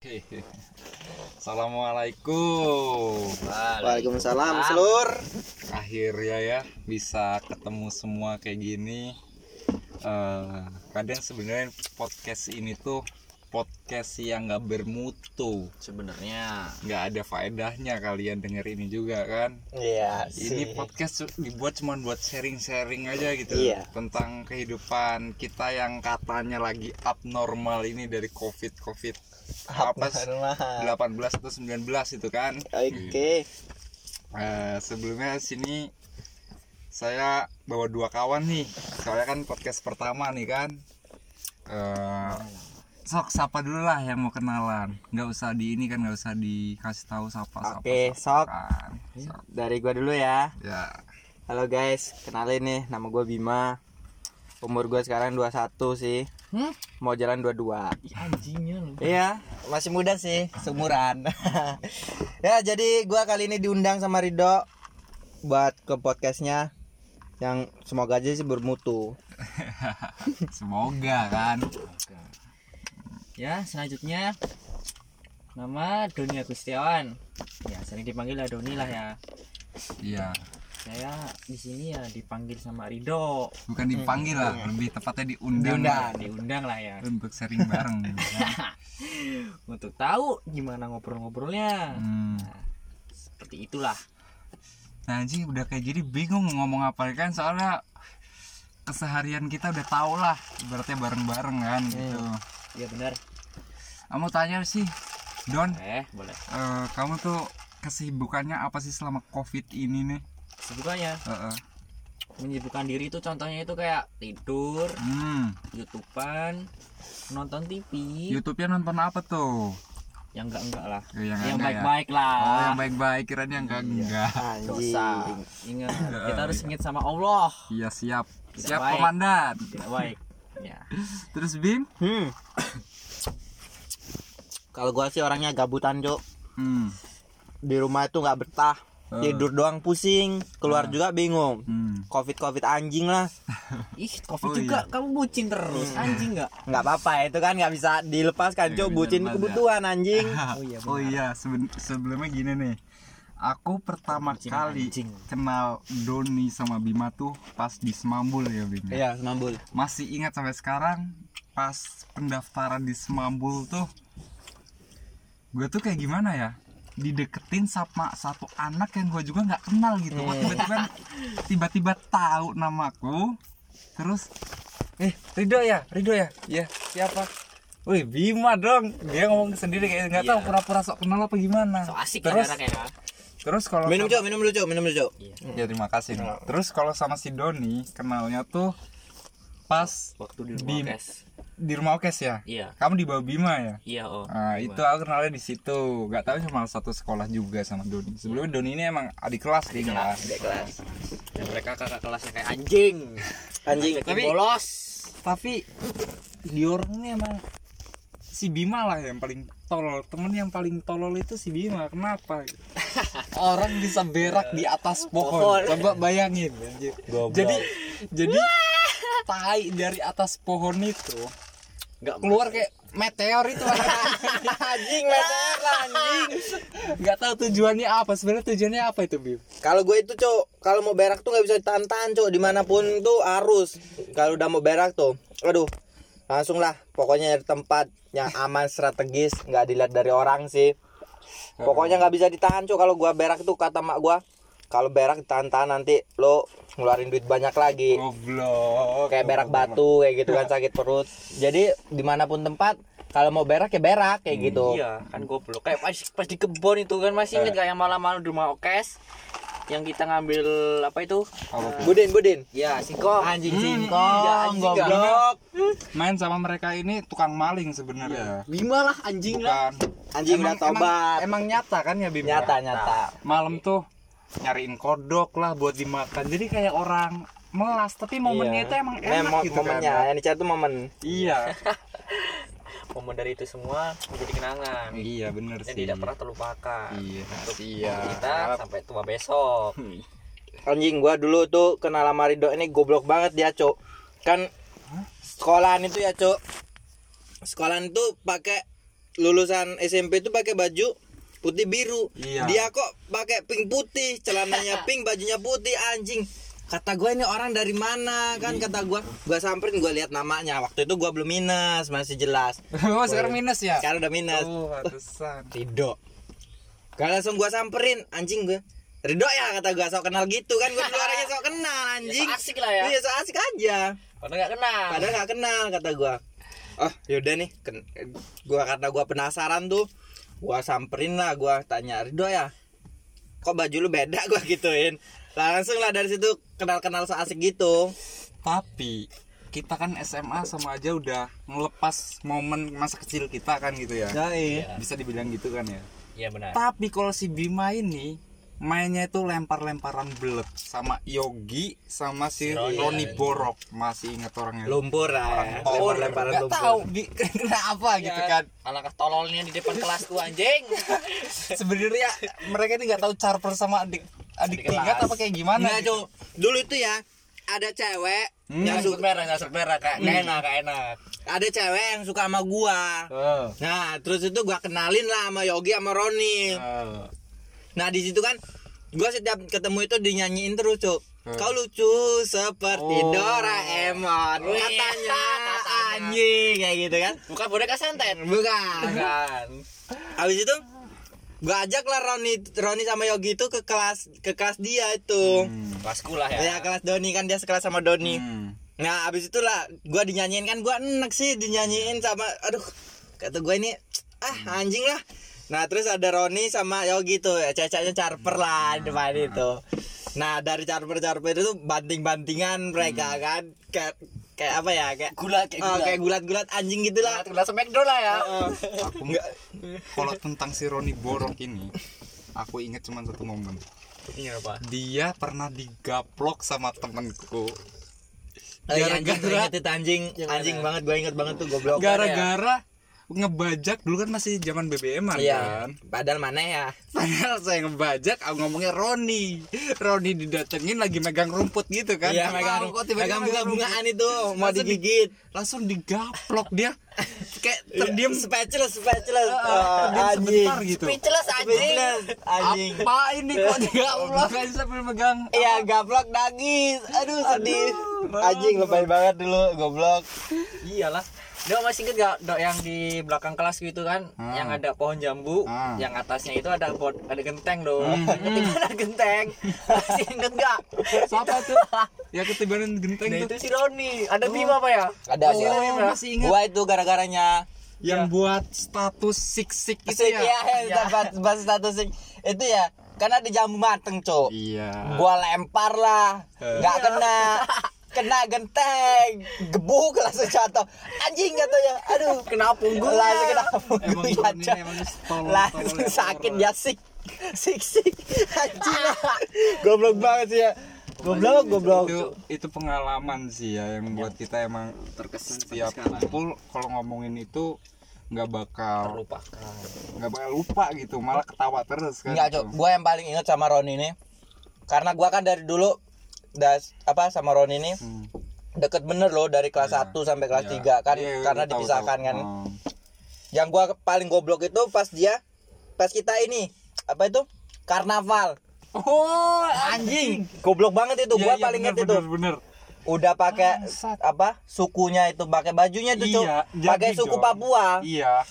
Hehehe. Assalamualaikum. Waalaikumsalam selur. Akhirnya ya bisa ketemu semua kayak gini. Eh, kadang sebenarnya podcast ini tuh podcast yang nggak bermutu, sebenarnya nggak ada faedahnya kalian denger ini juga kan. Iya Ini sih. podcast dibuat cuma buat sharing-sharing aja gitu Iya. tentang kehidupan kita yang katanya lagi abnormal ini dari covid covid apa sih? 18 atau 19 itu kan Oke. Eh, sebelumnya sini saya bawa dua kawan nih soalnya kan podcast pertama nih kan Eh, sok sapa dulu lah yang mau kenalan nggak usah di ini kan nggak usah dikasih tahu sapa Oke, sapa sok. kan. Sok. Dari gua dulu ya. ya Halo guys, kenalin nih nama gua Bima. Umur gua sekarang 21 sih. Hmm? Mau jalan 22. Ih, anjingnya lu Iya, masih muda sih, seumuran. ya, jadi gua kali ini diundang sama Rido buat ke podcastnya yang semoga aja sih bermutu. semoga kan ya selanjutnya nama Doni Agustiawan ya sering dipanggil lah Doni lah ya iya saya di sini ya dipanggil sama Rido bukan dipanggil lah lebih tepatnya diundang, Diundang. diundang lah ya untuk sharing bareng kan. untuk tahu gimana ngobrol-ngobrolnya Hmm. seperti itulah Nah Ji udah kayak jadi bingung ngomong apa kan soalnya keseharian kita udah tau lah ibaratnya bareng-bareng kan gitu. ya benar Kamu tanya sih Don, eh boleh eh, kamu tuh kesibukannya apa sih selama covid ini nih? Kesibukannya Heeh. menyibukkan diri itu contohnya itu kayak tidur Hmm, youtuber nonton TV YouTube-nya nonton apa tuh? yang enggak enggak lah Eh, yang yang ada ya? baik-baik lah Oh yang baik-baik kiranya enggak enggak. dosa Anjing. ingat kita harus ingat sama Allah Iya siap, Tidak siap baik. komandan. tidak baik ya Terus Bim? Hmm. Kalau gua sih orangnya gabutan, Cuk. Hmm, Di rumah itu nggak betah. Eh. Tidur doang pusing, keluar juga bingung. hmm. Covid covid anjing lah ih covid Oh, juga iya. kamu bucin terus anjing nggak nggak apa-apa itu kan nggak bisa dilepaskan cok bucin bener, kebutuhan anjing Oh iya, oh iya seben- sebelumnya gini nih aku pertama Bucin kali anjing. kenal Doni sama Bima tuh pas di Semambul ya Bim ya? iya semambul masih ingat sampai sekarang pas pendaftaran di Semambul tuh gue tuh kayak gimana ya dideketin sama satu anak yang gue juga nggak kenal gitu. Wah, tiba-tiba tiba-tiba tahu namaku terus eh Rido ya? Rido ya? Ya siapa? Wih Bima dong. Dia ngomong sendiri kayak nggak tahu Iya. pura-pura sok kenal apa gimana. So asik terus kan anaknya terus kalau minum cok minum dulu cok minum dulu cok. Ya terima kasih. Nih. terus kalau sama si Doni kenalnya tuh pas waktu di Bim. Di rumah Okes ya iya kamu di bawah Bima ya iya oh Nah, itu aku kenalnya di situ. Gak tahu cuma satu sekolah juga sama Doni. Sebelumnya Doni ini emang adik kelas dia kelas. Adik kelas dan mereka kakak kelasnya kayak anjing anjing tapi Tapi- bolos Tapi di orang ini emang si Bima lah yang paling tolol. Temen yang paling tolol itu si Bima. Kenapa? Orang bisa berak di atas pohon. Coba bayangin. Jadi jadi tai dari atas pohon itu nggak keluar kayak meteor itu. Anjing meteor anjing. Nggak tahu tujuannya apa. Sebenarnya tujuannya apa itu Bim? Kalau gue itu cok kalau mau berak tuh nggak bisa ditahan cok di mana pun tuh harus kalau udah mau berak tuh aduh langsung lah. Pokoknya dari tempat yang aman strategis nggak dilihat dari orang sih. Pokoknya nggak bisa ditahan cok kalau gua berak tuh kata mak gua kalau berak ditahan-tahan nanti lo ngeluarin duit banyak lagi. Goblok. Kayak berak batu kayak gitu kan sakit perut. Jadi di mana pun tempat kalau mau berak ya berak kayak gitu. Iya, kan goblok. Kayak pas, pas di kebun itu kan masih inget kayak malam-malam di rumah Okes? Yang kita ngambil apa itu? Apa? Tuh? budin budin. Ya, singkong. anjing Hmm, singkong iya, anjing goblok. main sama mereka ini tukang maling sebenarnya. Bima lah anjing lah. bukan. Anjing emang, udah tobat. emang, emang nyata kan ya Bim nyata nyata. Malam tuh nyariin kodok lah buat dimakan. Jadi kayak orang melas tapi momennya Iya. itu emang Mem- enak gitu momennya. Kan yang dicari tuh momen. Iya. Momen dari itu semua menjadi kenangan. iya bener sih. tidak pernah terlupakan. iya. Untuk siap kita sampai tua besok. anjing gua dulu tuh kenal sama Rido ini goblok banget dia cok kan sekolahan itu ya cok sekolahan itu pakai lulusan SMP itu pakai baju putih biru. Iya. Dia kok pakai pink putih, celananya pink, bajunya putih anjing. Kata gue ini orang dari mana? Kan kata gue gue samperin gue lihat namanya. Waktu itu gue belum minus masih jelas. Oh sekarang minus ya? Sekarang udah minus. Oh pantesan. Rido. Gak langsung gue samperin anjing gue Rido ya kata gue sok kenal gitu kan. Gue dulu orangnya sok kenal anjing. Ya, so asik lah ya. Iya sok asik aja. Padahal nggak kenal. Padahal gak kenal kata gue Oh yaudah nih. Gua karena gue penasaran tuh Gua samperin lah gue tanya Rido ya Kok baju lu beda? Gue gituin. Langsung lah dari situ kenal-kenal so asik gitu. Tapi kita kan SMA sama aja udah ngelepas momen masa kecil kita kan gitu ya. Iya bisa dibilang gitu kan ya. Iya benar. tapi kalau si Bima ini mainnya itu lempar-lemparan belet sama Yogi sama si Roni. Roni Borok masih inget orangnya Lumpur lah ya. Oh, Lempar-lemparan nggak lumpur tahu Bi, kenapa gitu kan Alangkah tololnya di depan kelas tuh anjing. sebenarnya mereka ini nggak tahu charper sama adik adik Adik tingkat kelas. apa kayak gimana Nggak, gitu. Dulu itu ya ada cewek Hmm. yang Yang suka merah, nggak sebut merah, kak. Nggak enak, kak enak. ada cewek yang suka sama gua. Oh. Nah, terus itu gua kenalin lah sama Yogi sama Roni. Oh. Nah, di situ kan gua setiap ketemu itu dinyanyiin terus, Cuk. Hmm. Kau lucu seperti Oh. Doraemon. Wih, Katanya katanya. anjing kayak gitu kan. Bukan boneka santet. Bukan. Bukan. Habis itu gua ajak lah Roni Roni sama Yogi itu ke kelas ke kelas dia itu. Hmm. Kelas kulah ya. Ya kelas Doni kan dia sekelas sama Doni. Hmm. Nah abis itulah gua dinyanyiin kan gua enak sih dinyanyiin sama aduh kata gua ini ah anjing lah. Nah terus ada Roni sama Yogi tuh ya cecaknya charper lah di depan itu. Nah dari charper charper itu banting bantingan mereka kan kayak kayak apa ya kayak Gulat, kayak oh, gulat. kayak gulat gulat anjing gitu lah. Kelas Smackdown lah ya. aku nggak kalau tentang si Roni Borok ini aku inget cuma satu momen Ini apa? dia pernah digaplok sama temenku Oh, iya, anjing, gua gara-gara inget itu anjing banget gua inget banget tuh goblok. gara-gara ngebajak dulu kan masih zaman BBM Iya. kan. Padahal mana ya? padahal saya ngebajak aku ngomongnya Roni. Roni didatengin lagi megang rumput gitu kan. Iya megang kok tiba-tiba megang bunga-bungaan rumput. itu mau Langsung di- digigit. langsung digaplok dia. Kayak terdiam. Speechless speechless. Ah, Ah, terdiam sebentar gitu. Speechless anjing. anjing. Apa ini kok digaplok? Aja sambil megang iya gaplok nangis. Aduh sedih. Anjing lebay banget dulu goblok. Iyalah. Dok masih inget gak dok yang di belakang kelas gitu kan? Ah. yang ada pohon jambu Ah. yang atasnya itu ada pot ada genteng dong Hmm. ketika ada genteng. Masih inget gak siapa tuh ya ketibanan genteng nah tuh itu si Roni. Ada Bima apa ya? Ada Masih ada Bima. masih ingat. Gua itu gara-garanya. Yang buat status sik sik itu Sik, ya? ya, Iya. bahas, bahas status sik. itu ya karena ada jambu mateng cok. Iya. Gua lempar lah. Eh. nggak kena kena genteng. Gebuk langsung jatuh. Anjing katanya aduh. Kena punggung. Langsung kena emang tolol langsung sakit ya sik. Sik sik. Anjing. Goblok banget sih ya. Goblok goblok. itu itu pengalaman sih ya yang buat kita emang terkesan setiap kumpul kalau ngomongin itu nggak bakal terlupakan. nggak bakal lupa gitu malah ketawa terus kan Enggak, gitu. Cok. Gue yang paling inget sama Roni ini. Karena gua kan dari dulu das apa sama Roni ini Hmm. deket bener loh dari kelas Iya. 1 sampai kelas Iya. 3 kan Iya, karena tahu, dipisahkan tahu. kan. Hmm. Yang gua paling goblok itu pas dia pas kita ini apa itu? Karnaval. oh Anjing, goblok banget itu. Iya, gua iya, paling bener, inget itu. bener, bener. Udah pakai apa? Sukunya itu pakai bajunya itu. Iya, Pakai suku dong. Papua. iya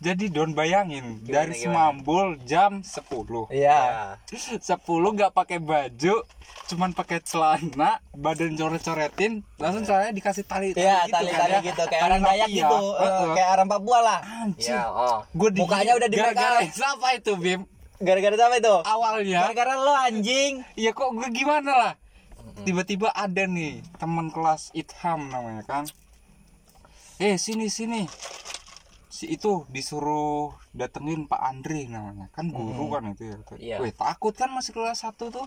jadi Don bayangin dari gimana? Semambul jam 10 Iya. 10 nggak pakai baju cuman pakai celana badan coret-coretin langsung celananya dikasih tali Iya, gitu tali-tali kan ya. gitu kayak Tali orang Dayak rapia. gitu. Eh, Heeh. kayak orang Papua lah. Anjing. ya oh Gua digigit Mukanya udah di gara-gara siapa itu Bim Gara-gara apa itu? awalnya Gara-gara lo anjing. ya kok gue gimana lah tiba-tiba ada nih teman kelas Itham namanya kan eh sini sini si itu disuruh datengin Pak Andre namanya. Kan guru kan itu ya. Iya. Wih, takut kan masih kelas satu tuh?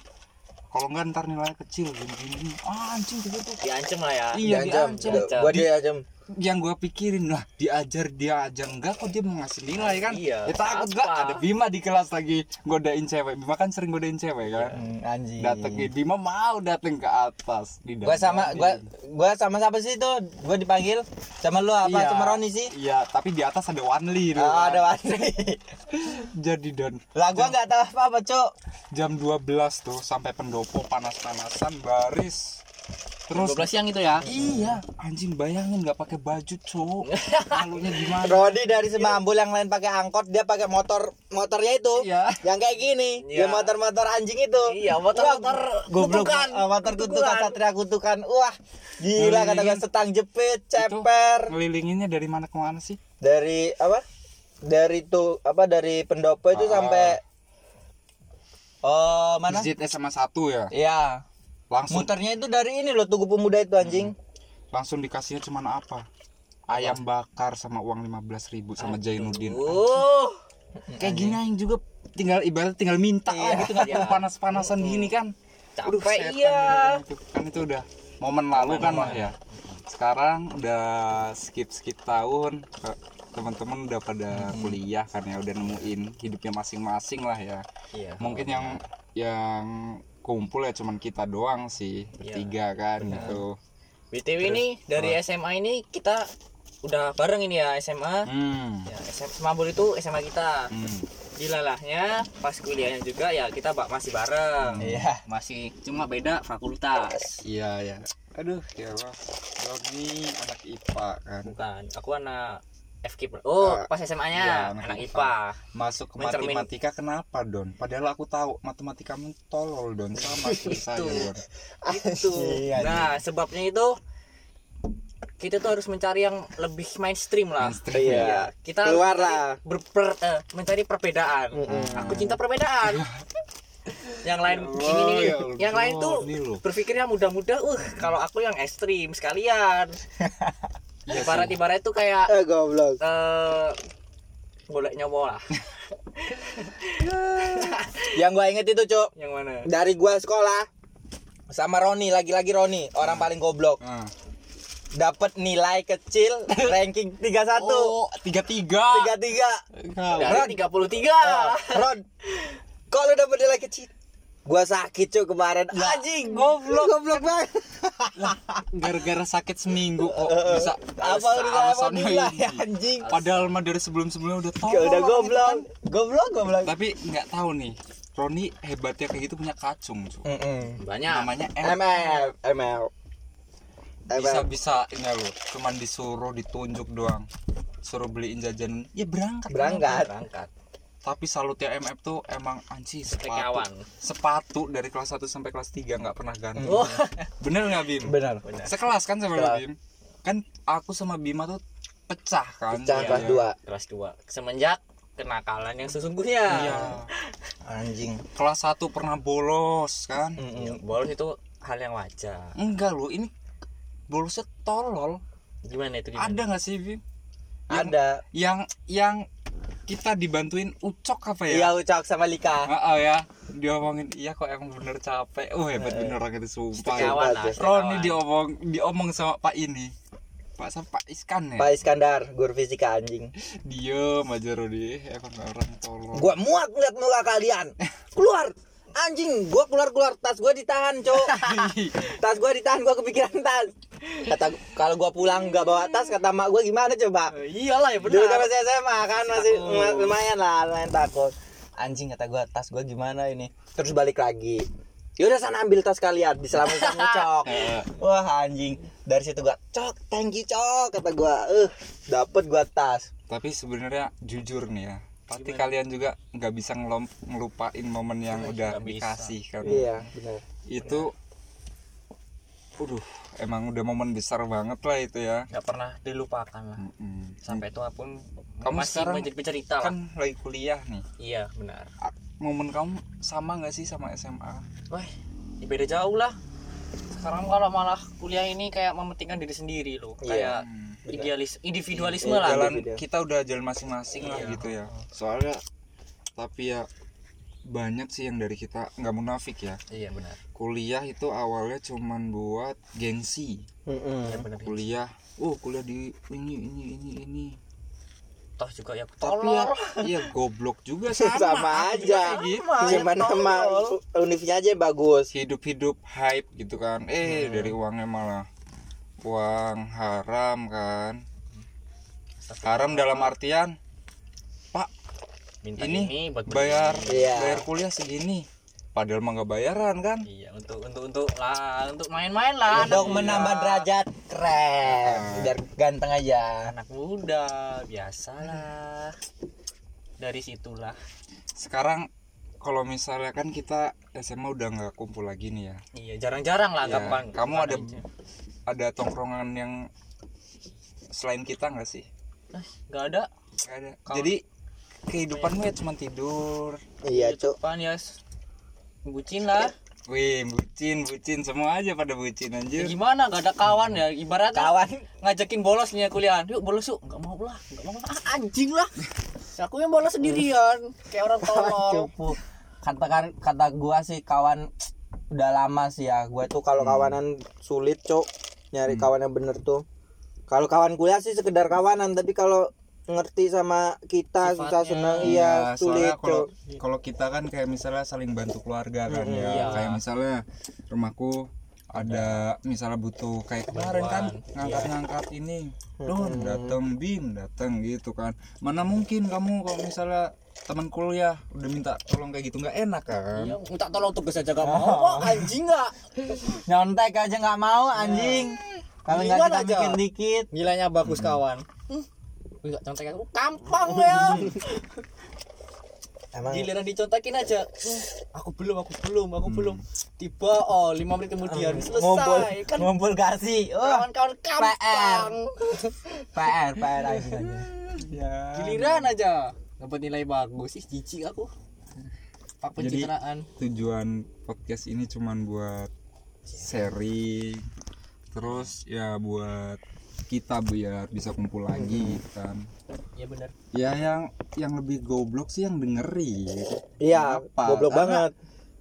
Kalau nggak ntar nilai kecil. Gini gini ah anjing gitu tuh. Diancem lah ya. Iya Diancam. diancam Gua diancam. Yang gua pikirin lah diajar dia aja enggak kok dia mau ngasih nilai kan? Iya, ya takut gak ada Bima di kelas lagi godain cewek. Bima kan sering godain cewek kan? Hmm, anjing. Datengin Bima mau dateng ke atas di gua sama gua gua sama siapa sih itu? Gua dipanggil sama lu apa? Iya. sama Roni sih? iya tapi di atas ada Wanli oh, tuh kan. ada Wandri jadi dan lah gua nggak tahu apa apa cuk. jam 12 tuh sampai pendopo panas-panasan baris terus? 12 siang itu ya? Iya. Anjing bayangin nggak pakai baju cowok. Malunya gimana? Rodi dari Semambul yang lain pakai angkot dia pakai motor motornya itu. Iya. yang kayak gini dia Iya. motor-motor anjing itu. Iya, motor-motor Wah, goblok. Kutukan. Ah, motor kutukan satria kutukan. Wah gila kata gue setang jepit Itu ceper. ngelilinginnya dari mana ke mana sih? Dari apa? Dari tuh apa dari pendopo itu Ah. sampai oh mana? Masjid SMA 1 ya? Iya langsung muternya itu dari ini loh tugu pemuda itu anjing. Langsung dikasihnya cuman apa? Ayam bakar sama uang 15.000 ribu sama Jainuddin. Uh kayak gini yang juga tinggal ibarat tinggal minta lah gitu nggak perlu panas-panasan gini kan. Aduh, Capek, setan iya. gitu. kan itu udah momen lalu kan lah ya. Sekarang udah skip skip tahun teman-teman udah pada kuliah kan ya udah nemuin hidupnya masing-masing lah ya. Iya. Mungkin yang yang kumpul ya cuman kita doang sih Iya. bertiga kan gitu. BTW ini dari SMA ini kita udah bareng ini ya SMA hmm. ya SMA Semambul itu SMA kita. Hmm. dilalahnya pas kuliahnya juga ya kita bak masih bareng. Iya. masih cuma beda fakultas. Iya ya aduh ya Allah. Roni anak IPA kan. Bukan aku anak FK oh Ah, pas SMA iya, nya anak anak IPA. IPA masuk ke Mencermin- matematika kenapa don? Padahal aku tahu matematika kamu tolol don. Sama saya don. Itu. Iya, nah sebabnya itu kita tuh harus mencari yang lebih mainstream lah. Mainstream, Iya. kita Keluar lah. ber- ber- eh, mencari perbedaan. Aku cinta perbedaan. Yang lain Allah, ini nih ya yang lain tuh loh. berpikirnya mudah-mudah uh kalau aku yang ekstrim sekalian. Iya ibarat ibarat itu kayak eh goblok. eh golek nyawa lah. Yang gua inget itu cuk. Yang mana? Dari gua sekolah. Sama Roni lagi-lagi Roni. Orang paling goblok. Ah. dapat nilai kecil ranking 31 oh tiga tiga. 33 dari 33 Ah, Ron. Kok lu dapet nilai kecil gua sakit cuy kemarin. Anjing goblok. goblok banget. Gara-gara sakit seminggu kok. Bisa apa nilai ini. anjing? Padahal mah dari sebelum-sebelumnya udah tahu udah goblok. goblok goblok. Tapi nggak tahu nih Roni hebatnya kayak gitu punya kacung cu. Mm-mm. banyak. Namanya M. ML ML bisa bisa ini lo cuman disuruh ditunjuk doang. Suruh beliin jajan. Ya berangkat. Berangkat. Berangkat tapi salutnya MF tuh emang anci sepatu. Sepatu dari kelas 1 sampai kelas 3 nggak pernah ganti. Wah. bener nggak Bim? Benar. Sekelas kan sama lu Sekelas. Bim? Kan aku sama Bima tuh pecah kan? Pecah Iya. kelas 2 kelas 2 semenjak kenakalan yang sesungguhnya. Iya. Anjing. Kelas 1 pernah bolos kan? Ya, bolos itu hal yang wajar. Enggak lo ini bolosnya tolol. Gimana itu gimana? ada nggak sih Bim? Yang, ada. yang yang kita dibantuin ucok apa ya? Iya ucok sama Lika. Ah, ah, ya. Diomongin iya kok emang bener capek. Oh hebat bener orang itu sumpah. ya. lah Roni diomong diomong sama Pak ini. Pak sama Pak Iskan ya? Pak Iskandar guru fisika anjing. Diem aja Roni. Emang orang tolol gua muak ngeliat muka kalian. Keluar anjing gua keluar keluar tas gua ditahan cok. Tas gua ditahan gua kepikiran tas. Kata kalau gua pulang nggak bawa tas kata mak gua gimana coba? Eh, iyalah ya dulu kan benar masih SMA kan masih takut. ma- lumayan lah lumayan takut. Anjing kata gua tas gua gimana ini? Terus balik lagi. Yaudah sana ambil tas kalian diselamatkan cok. Eh, wah anjing. Dari situ gua cok thank you cok kata gua. Eh dapet gua tas. Tapi sebenarnya jujur nih ya pasti kalian juga nggak bisa ngelom, ngelupain momen yang udah nggak bisa. dikasih kan iya benar itu Waduh, emang udah momen besar banget lah itu ya. nggak pernah dilupakan lah Mm-mm. sampai tua pun Kamu masih sekarang menjadi pencerita lah kan lagi kuliah nih. iya benar A- Momen kamu sama nggak sih sama SMA? wah ini beda jauh lah sekarang kalau malah kuliah ini kayak mementingkan diri sendiri loh Iya. kayak Hmm. Idealis individualisme Iya, lah jalan beda. kita udah jalan masing-masing lah Iya. gitu ya. Soalnya tapi ya banyak sih yang dari kita nggak munafik ya. Iya benar. Kuliah itu awalnya cuman buat gengsi. Mm-mm. iya benar. Kuliah oh kuliah di ini ini ini ini. Toh juga ya tapi ya iya goblok juga sama, sama aja. gitu. cuma nama univnya aja bagus. Hidup-hidup hype gitu kan. Eh dari uangnya malah uang haram kan? Haram dalam artian pak minta ini, ini, buat bayar. Iya. bayar kuliah segini. Padahal mah nggak bayaran kan? Iya untuk untuk untuk lah untuk main-main lah untuk anak menambah derajat keren. Biar ganteng aja. Anak muda biasalah. Dari situlah. Sekarang kalau misalnya kan kita SMA udah nggak kumpul lagi nih ya. Iya jarang-jarang lah Iya, gampang. kamu ada aja. Ada tongkrongan yang selain kita nggak sih? Eh, nggak ada. Nggak ada. Kalau- jadi kehidupanmu ya cuma tidur. Iya cuk. Pan ya bucin lah. Wih bucin bucin. Semua aja pada bucin Ya anjir gimana? Gak ada kawan ya? Ibaratnya kawan. ngajakin bolos nih ya kuliah yuk bolos yuk. Nggak mau lah. Nggak mau ah, anjing lah. Aku yang bolos sendirian. Kayak orang tolol. Kata kata gua sih kawan udah lama sih ya. Gua tuh kalau kawanan sulit cuk nyari kawan yang bener tuh. Kalau kawan kuliah sih sekedar kawanan tapi kalau ngerti sama kita susah senang iya soalnya sulit kalau kalau kita kan kayak misalnya saling bantu keluarga kan ya. Iya. kayak misalnya rumahku ada misalnya butuh kayak kemarin kan ngangkat-ngangkat ini don dateng bim dateng gitu kan. Mana mungkin kamu kalau misalnya teman kuliah udah minta tolong kayak gitu nggak enak kan? Iya, minta tolong tugas aja gak mau. Wah, anjing gak nyontek aja nggak mau anjing. Kalau nggak kita aja? mikir dikit. Gilanya bagus kawan. Hmm. Wih, gak contek aku gampang ya. Emang giliran dicontekin aja. Hmm, aku belum aku belum aku belum. Tiba oh lima menit kemudian. Ngumpul selesai kan. ngumpul kasih. Oh. Kawan-kawan gampang. PR PR aja aja. Ya. Giliran aja dapat nilai bagus. Ih jijik aku. Pak Jadi- pencitraan. tujuan podcast ini cuman buat sharing terus ya buat kita biar bisa kumpul lagi gitu kan. Ya benar. Ya yang yang lebih goblok sih yang dengerin. Iya Kenapa? goblok Karena banget.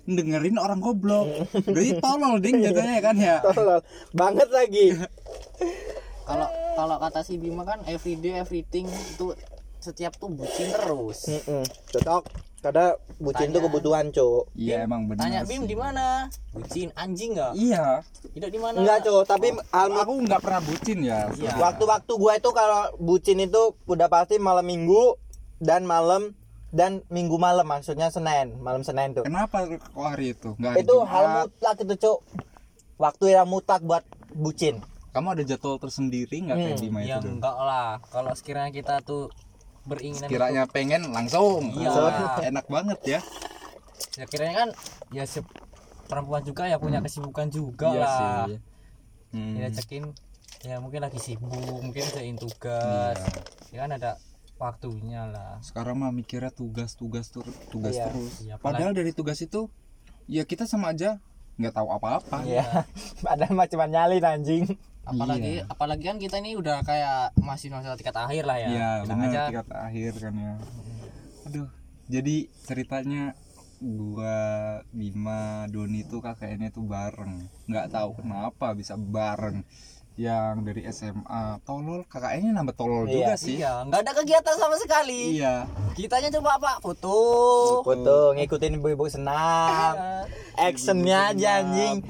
dengerin orang goblok. Jadi tolol ding jatuhnya kan ya? Tolol banget lagi. Kalau kalau kata si Bima kan everyday everything itu setiap tuh bucin terus. Mm-mm. cocok. Karena bucin Tanya. tuh kebutuhan cuk. Iya emang benar tanya Bim di mana? Bucin anjing nggak? Iya. Tidak di mana? Enggak cuk. Tapi hal aku nggak pernah bucin ya Iya. waktu-waktu gua itu kalau bucin itu udah pasti malam minggu dan malam dan minggu malam maksudnya Senin. Malam Senin tuh. Kenapa kok hari itu? Nggak hari itu Jumat? hal mutlak itu cuk. Waktu yang mutlak buat bucin. Kamu ada jadwal tersendiri nggak kayak Hmm, Bima ya itu dong enggak lah. Kalau sekiranya kita tuh beringinan kiranya pengen langsung Iya. Enak banget ya ya kiranya kan ya se- perempuan juga ya punya kesibukan juga iya lah sih Hmm. ya cekin ya mungkin lagi sibuk mungkin kerjain tugas Iya. ya kan ada waktunya lah sekarang mah mikirnya tugas tugas tur tugas Iya. terus Iya, padahal dari tugas itu ya kita sama aja nggak tahu apa-apa Iya. Padahal mah cuma nyalin anjing. Apalagi Iya. apalagi kan kita ini udah kayak masih masa tingkat akhir lah ya. Iya benar aja tingkat akhir kan ya. Aduh jadi ceritanya gua Bima Doni tuh kakaknya tuh bareng. Nggak tahu kenapa bisa bareng. Yang dari SMA tolol kakaknya nambah tolol juga sih. iya. Nggak ada kegiatan sama sekali. Iya. Kitanya coba apa? Foto. Foto ngikutin ibu-ibu senam. Actionnya aja anjing.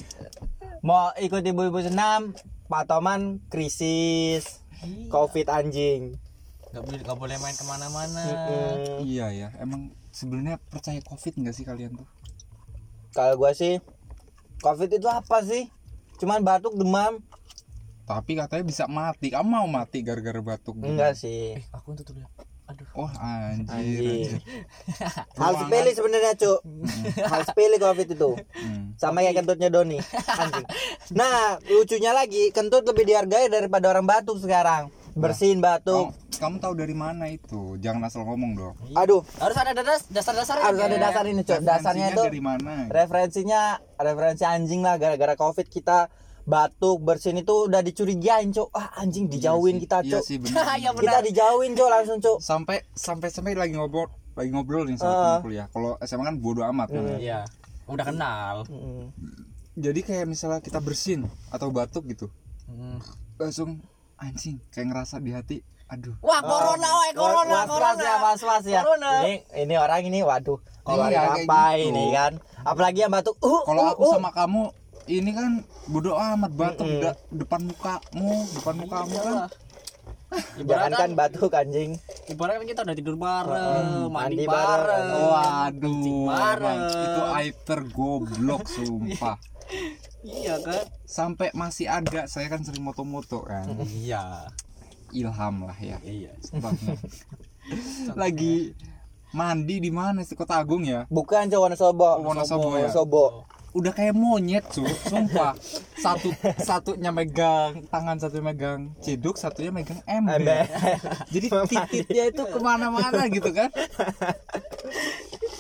Mau ikut ibu-ibu senam, Pak Toman krisis. Covid anjing. nggak boleh nggak boleh main ke mana-mana Mm-mm. iya ya emang sebenarnya percaya covid nggak sih kalian tuh Kalau gua sih Covid itu apa sih? Cuman batuk demam. tapi katanya bisa mati kamu mau mati gara-gara batuk gitu? Enggak sih. eh aku tutup dulu ya aduh Wah anjir, Anjir. anjir. Hal sepele sebenarnya, Cuk. Hal sepele Covid itu. Hmm. Sama kayak kentutnya Doni. Anjing. Nah, lucunya lagi, kentut lebih dihargai daripada orang batuk sekarang. Bersihin batuk. Kamu, kamu tahu dari mana itu? Jangan asal ngomong dong. Aduh, harus ada dasar dasar dasar harus ada dasar ini, Cuk. Dasarnya itu dari mana? referensinya referensi anjing lah gara-gara covid kita batuk bersin itu udah dicurigain cok ah anjing dijauhin Iya sih, kita Iya cok sih benar. Iya, kita dijauhin cok langsung cok sampai sampai sampai lagi ngobrol lagi ngobrol nih sama temen kuliah kalau SMA kan bodo amat kan ya. Iya. Udah kenal. Mm. jadi kayak misalnya kita bersin atau batuk gitu Hmm. langsung anjing kayak ngerasa di hati aduh Wah, corona, woi, corona, was was corona. ya was was ya Corona. ini ini orang ini waduh kalau Iya, apa gitu. ini kan apalagi yang batuk uh, kalau uh, aku uh. sama kamu ini kan bodo amat batuk Mm-mm. da- depan mukamu depan mukamu kan jangan kan batuk anjing Ibarat kan kita udah tidur bareng, mandi mandi, bareng. bareng. waduh bareng. emang itu aib tergoblok sumpah Iya kan? sampai masih ada saya kan sering moto-moto kan Iya. ilham lah ya Iya. Lagi mandi di mana sih kota agung ya bukan cowok Wonosobo Oh, Wonosobo ya? Wonosobo. Udah kayak monyet cu sumpah. Satu satunya megang tangan satu megang ciduk satunya megang ember. Jadi titiknya itu ke mana-mana gitu kan?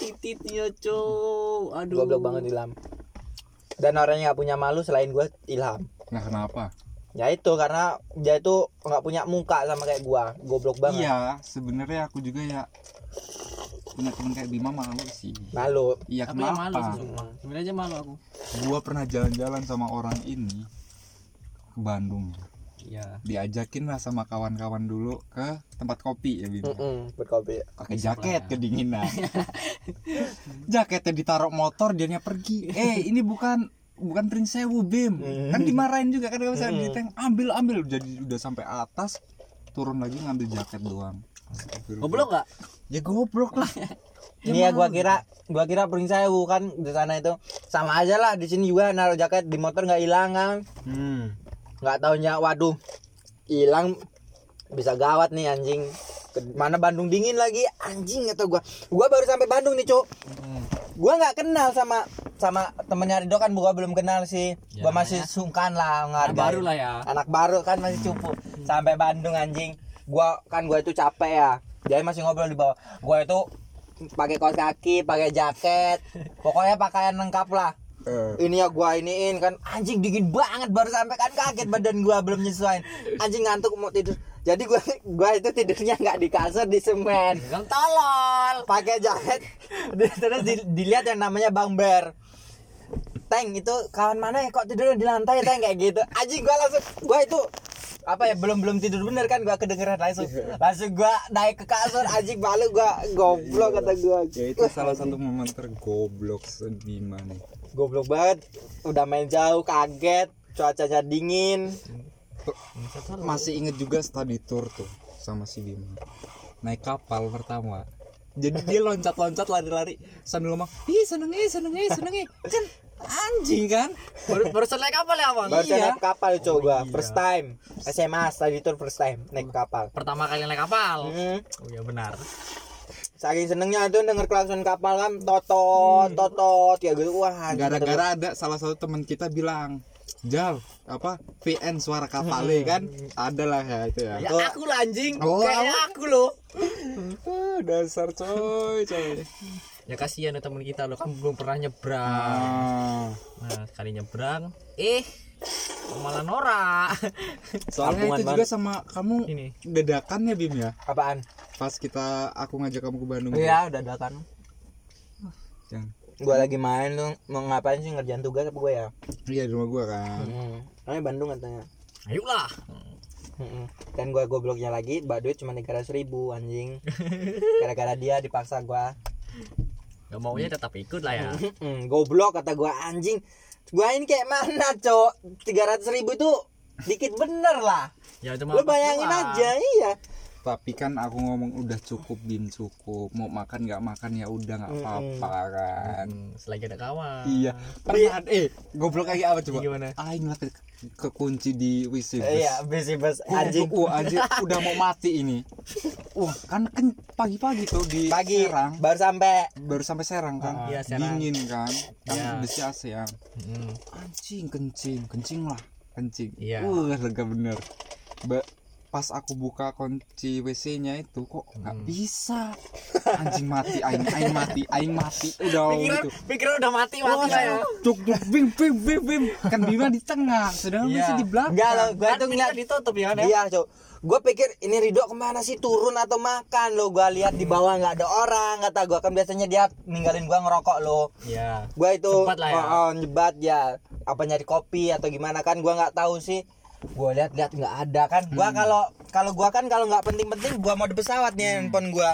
Tititnya, Cuk. Aduh. goblok banget Ilham. Dan orang yang gak punya malu selain gue Ilham. Nggak kenapa? Ya itu karena dia itu nggak punya muka sama kayak gua. Goblok banget. Iya sebenarnya aku juga ya punya teman kayak Bima malu sih. Malu. Iya yang malu sih, kenapa. Sebenarnya aja malu aku. gua pernah jalan-jalan sama orang ini ke Bandung. Iya. diajakin lah sama kawan-kawan dulu ke tempat kopi ya Bima. Mm-mm, berkopi pakai jaket kedinginan. Jaketnya ditaruh motor dianya pergi. Eh ini bukan bukan Prince Sewu Bim. Kan dimarahin juga kan kalau misalnya diteng ambil ambil. Jadi udah sampai atas turun lagi ngambil jaket doang. Goblok enggak? ya goblok lah Ini ya gua kira gua kira Pring Sewu kan di sana itu sama aja lah di sini juga naruh jaket di motor nggak hilang kan. Hmm. Nggak taunya waduh hilang bisa gawat nih anjing. Mana Bandung dingin lagi anjing atau gua. Gua baru sampai Bandung nih, Cuk. Gua nggak kenal sama sama temennya Rido kan gua belum kenal sih. Ya, Gua masih sungkan lah ngargain. baru lah ya. Anak baru kan masih cupu. Sampai Bandung anjing. Gua kan gua itu capek ya. Jadi masih ngobrol di bawah. Gua itu pakai kaos kaki, pakai jaket. Pokoknya pakaian lengkap lah. Eh, Ini ya gua iniin kan anjing dingin banget baru sampai kan kaget badan gua belum nyesuaiin. Anjing ngantuk mau tidur. Jadi gua gua itu tidurnya nggak di kasur di semen. Yang tolol. Pakai jaket. Terus di- dilihat yang namanya Bang Ber. Teng itu kawan mana ya kok tidur di lantai Teng kayak gitu. Anjing gua langsung gua itu apa ya belum belum tidur bener kan gua kedengeran langsung langsung gua naik ke kasur anjing malu gua goblok kata gua ya itu salah satu momen tergoblok sedima nih goblok banget udah main jauh kaget cuacanya dingin masih inget juga study tour tuh sama si Bima. Naik kapal pertama. Jadi dia loncat-loncat lari-lari sambil ngomong ih seneng ih seneng ih seneng ih kan anjing kan? Baru baru naik kapal ya, Bang? baru Iya. naik kapal coba. First time. SMA study tour first time naik kapal. Pertama kali naik kapal. Hmm. Oh iya benar. saking senengnya tuh denger klakson kapal kan totot totot ya gitu. Wah gara-gara ada salah satu teman kita bilang Jal apa VN suara kapalnya kan ada lah ya itu ya Ya aku lah anjing. Oh, Kayaknya aku loh. Ah, dasar coy coy Ya kasihan ya teman kita lo kan belum pernah nyebrang. ah. Nah, sekali nyebrang, eh malah norak. soalnya Kampungan itu juga sama kamu Ini. dadakan ya Bim ya apaan pas kita aku ngajak kamu ke Bandung iya udah ada gua lagi main tuh mau ngapain sih ngerjain tugas apa gue ya iya di rumah gua kan hmm. Namanya Bandung katanya Ayolah. Mm-mm. Dan gua gobloknya lagi, mbak duit cuma tiga ribu anjing. Gara-gara dia dipaksa gua. Gak maunya tetap ikut lah ya. Mm-mm, goblok kata gua anjing. Gua ini kayak mana, Cok? Tiga ratus ribu itu dikit bener lah. Ya Lu bayangin aja, iya. Tapi kan aku ngomong udah cukup Bim cukup. Mau makan nggak makan ya udah nggak apa-apa kan. Hmm, selagi ada kawan. iya. Pernah eh goblok kayak apa coba? Gimana? aing lah ke, kekunci di WC bus. Iya, besi bus. Anjing. wah anjing. Udah mau mati ini. Wah kan kan pagi-pagi tuh di Pagi. Serang. Baru sampai baru sampai Serang kan? Iya, Serang. dingin kan? Kan Iya. besi AC ya. Hmm. anjing kencing. Kencing lah. Kencing. Iya. uh lega bener. Ba pas aku buka kunci WC-nya itu kok nggak Hmm. bisa anjing mati aing aing mati aing mati udah pikiran gitu pikiran udah mati mati lah ya Cuk cuk bim bim bim bim kan Bima di tengah sedangkan Iya. WC di belakang Enggak lo, gua tuh ngeliat ditutup ya kan ya Iya, Cok. Gue pikir ini Ridho ke mana sih turun atau makan lo? Gua lihat di bawah nggak ada orang kata gua kan biasanya dia ninggalin gua ngerokok lo. iya Gua itu Sempat lah ya. oh, oh, nyebat ya apa nyari kopi atau gimana kan gua nggak tahu sih. Gua lihat-lihat nggak ada kan. Gua kalau kalau gua kan kalau nggak penting-penting gua mau di pesawat nih handphone gua.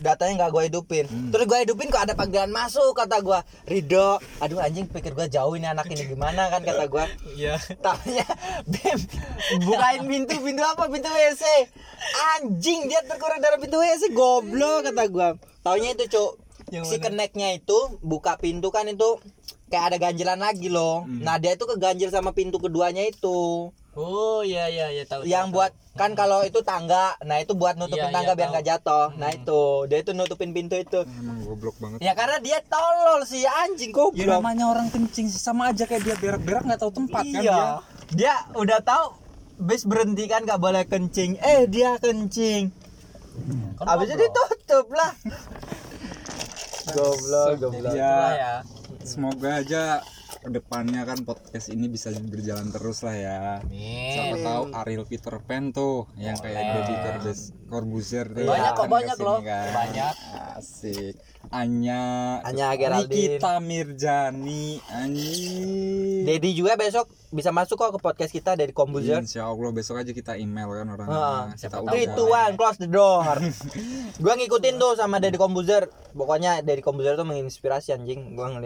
Datanya nggak gua hidupin. Terus gua hidupin kok ada panggilan masuk kata gua. Ridho, aduh anjing pikir gua jauh ini anak ini gimana kan kata gua. iya Tanya Bim Bukain pintu Pintu apa? Pintu WC Anjing Dia terkurang dari pintu WC Goblok kata gua Taunya itu cuk Yang Si keneknya itu Buka pintu kan itu Kayak ada ganjilan lagi loh Nah dia itu keganjil sama pintu keduanya itu oh iya iya iya tahu Yang tahu, buat tahu. Kan kalau itu tangga Nah itu buat nutupin Iya, tangga iya, biar nggak jatuh Nah itu Dia itu nutupin pintu itu emang goblok banget Ya karena dia tolol sih anjing ya goblok namanya orang kencing sih sama aja kayak dia berak-berak nggak tahu tempat kan dia iya. Dia udah tahu bis berhenti kan nggak boleh kencing. Eh dia kencing. Kan Habis itu ditutup lah. goblok, goblok. Ya. Ya semoga aja ke depannya kan podcast ini bisa berjalan terus lah ya siapa amin tahu Ariel Peter Pan tuh yang kayak Deddy Corbuzier, tuh banyak kok banyak loh kan. banyak asik Anya Anya Geraldine. Nikita Mirjani Anjing Dedi juga besok bisa masuk kok ke podcast kita dari Kombuzer. Insya Allah besok aja kita email kan orang Heeh. kita Siapa Three, tahu. two, one, close the door. gua ngikutin tuh sama Deddy Kombuzer. Pokoknya Deddy Kombuzer tuh menginspirasi anjing. Gua ngeliat